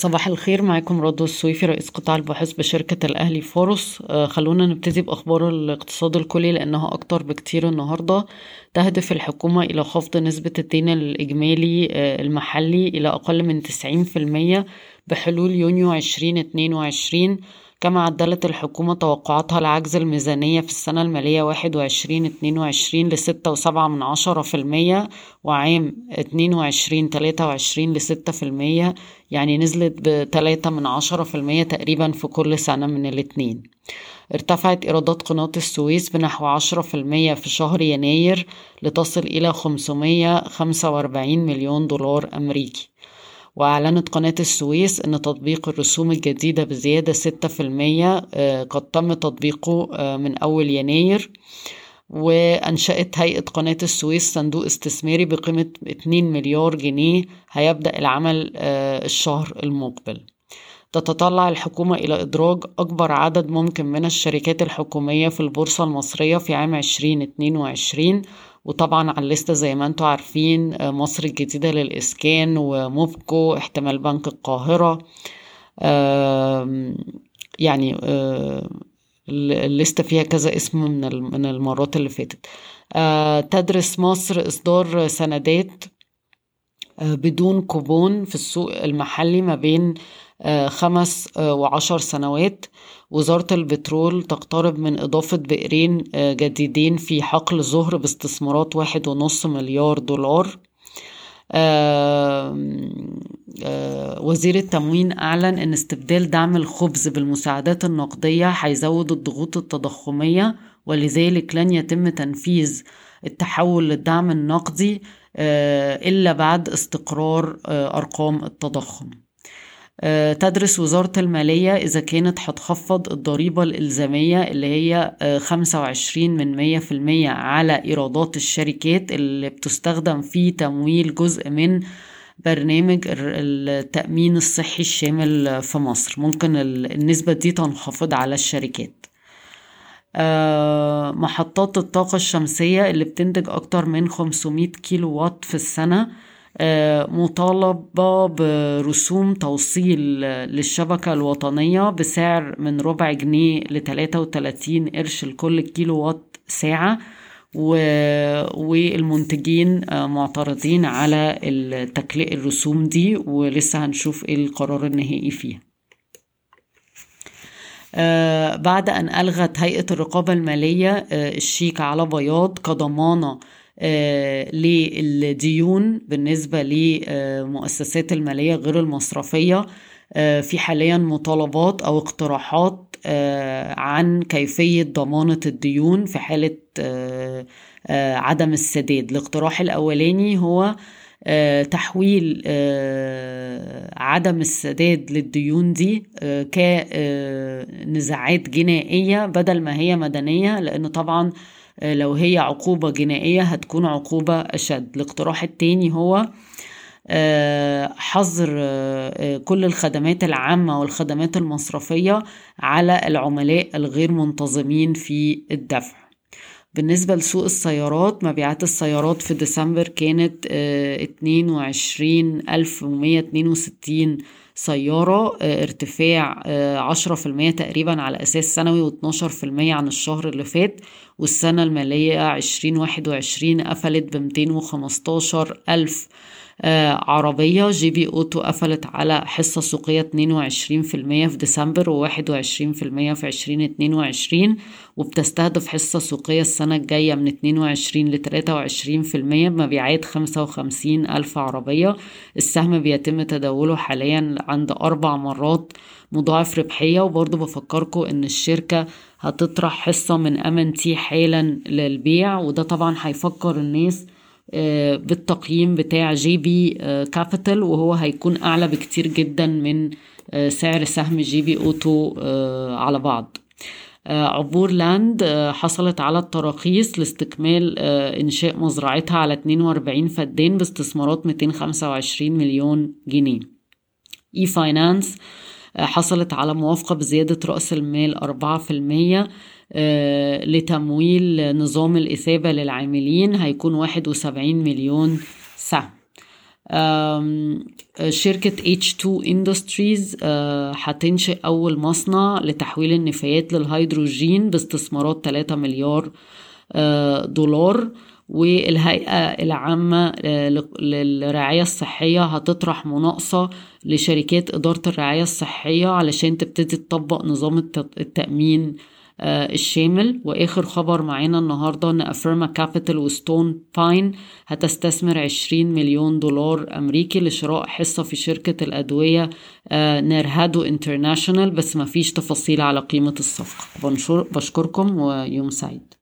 صباح الخير معاكم رضوى السويفي رئيس قطاع البحوث بشركة الأهلي فاروس. آه، خلونا نبتدي بأخبار الاقتصاد الكلي لأنها أكتر بكتير النهاردة. تهدف الحكومة إلى خفض نسبة الدين الإجمالي آه، المحلي إلى أقل من 90% بحلول يونيو 2022 كما عدلت الحكومة توقعاتها لعجز الميزانية في السنة المالية واحد وعشرين اتنين وعشرين لستة وسبعة من عشرة في المية وعام اتنين وعشرين تلاتة وعشرين لستة في المية يعني نزلت بتلاتة من عشرة في المية تقريبا في كل سنة من الاتنين. ارتفعت إيرادات قناة السويس بنحو عشرة في المية في شهر يناير لتصل إلى خمسمية خمسة وأربعين مليون دولار أمريكي. وأعلنت قناة السويس أن تطبيق الرسوم الجديدة بزيادة ستة في المية آه، قد تم تطبيقه آه، من أول يناير. وأنشأت هيئة قناة السويس صندوق استثماري بقيمة 2 مليار جنيه هيبدأ العمل آه، الشهر المقبل. تتطلع الحكومة إلى إدراج أكبر عدد ممكن من الشركات الحكومية في البورصة المصرية في عام 2022 وطبعا على الليستة زي ما أنتوا عارفين آه، مصر الجديدة للإسكان وموفكو احتمال بنك القاهرة. يعني آه، الليستة فيها كذا اسم من من المرات اللي فاتت. آه، تدرس مصر إصدار سندات بدون كوبون في السوق المحلي ما بين خمس وعشر سنوات. وزارة البترول تقترب من إضافة بئرين آه، جديدين في حقل زهر باستثمارات واحد ونص مليار دولار. آه، وزير التموين أعلن أن استبدال دعم الخبز بالمساعدات النقدية هيزود الضغوط التضخمية ولذلك لن يتم تنفيذ التحول للدعم النقدي. آه، إلا بعد استقرار أرقام التضخم. آه، تدرس وزارة المالية إذا كانت هتخفض الضريبة الإلزامية اللي هي آه، خمسة وعشرين من مية في المية على إيرادات الشركات اللي بتستخدم في تمويل جزء من برنامج التأمين الصحي الشامل في مصر. ممكن النسبة دي تنخفض على الشركات. آه، محطات الطاقة الشمسية اللي بتنتج أكتر من 500 كيلو وات في السنة مطالبة برسوم توصيل للشبكة الوطنية بسعر من ربع جنيه لتلاتة وتلاتين قرش لكل كيلو وات ساعة و... والمنتجين معترضين على التكليق الرسوم دي ولسه هنشوف إيه القرار النهائي فيها. آه بعد أن ألغت هيئة الرقابة المالية آه الشيك على بياض كضمانة آه، للديون بالنسبة للمؤسسات المالية غير المصرفية آه، في حاليا مطالبات أو اقتراحات آه، عن كيفية ضمانة الديون في حالة عدم السداد. الاقتراح الأولاني هو تحويل عدم السداد للديون دي كنزاعات جنائية بدل ما هي مدنية لأن طبعا آه، لو هي عقوبة جنائية هتكون عقوبة أشد. الاقتراح التاني هو آه، حظر آه، كل الخدمات العامة والخدمات المصرفية على العملاء الغير منتظمين في الدفع. بالنسبة لسوق السيارات مبيعات السيارات في ديسمبر كانت اتنين وعشرين ألف ومية اتنين وستين سيارة آه، ارتفاع آه، عشرة في المية تقريبا على أساس سنوي واتناشر في المية عن الشهر اللي فات والسنة المالية عشرين واحد وعشرين قفلت بمتين وخمستاشر ألف آه، عربية. GB Auto قفلت على حصة سوقية 22% في ديسمبر و21% في 2022 وبتستهدف حصة سوقية السنة الجاية من 22 ل 23% بمبيعات 55 ألف عربية. السهم بيتم تداوله حاليا عند أربع مرات مضاعف ربحية. وبرضه بفكركم إن الشركة هتطرح حصة من MNT حالا للبيع وده طبعا هيفكر الناس آه، بالتقييم بتاع GB Capital وهو هيكون أعلى بكتير جدا من آه، سعر سهم GB Auto آه، على بعض. عبور لاند حصلت على التراخيص لاستكمال إنشاء مزرعتها على 42 فدان باستثمارات 225 مليون جنيه. e-finance حصلت على موافقة بزيادة رأس المال 4% آه، لتمويل نظام الإثابة للعاملين هيكون واحد وسبعين مليون سهم. شركة H2 Industries هتنشئ أول مصنع لتحويل النفايات للهيدروجين باستثمارات 3 مليار دولار. والهيئة العامة للرعاية الصحية هتطرح مناقصة لشركات إدارة الرعاية الصحية علشان تبتدي تطبق نظام التأمين الشامل. وآخر خبر معانا النهارده إن Affirma Capital و Stone Pine هتستثمر 20 مليون دولار أمريكي لشراء حصة في شركة الأدوية نيرهادو انترناشونال بس ما فيش تفاصيل على قيمة الصفقة. بشكركم ويوم سعيد.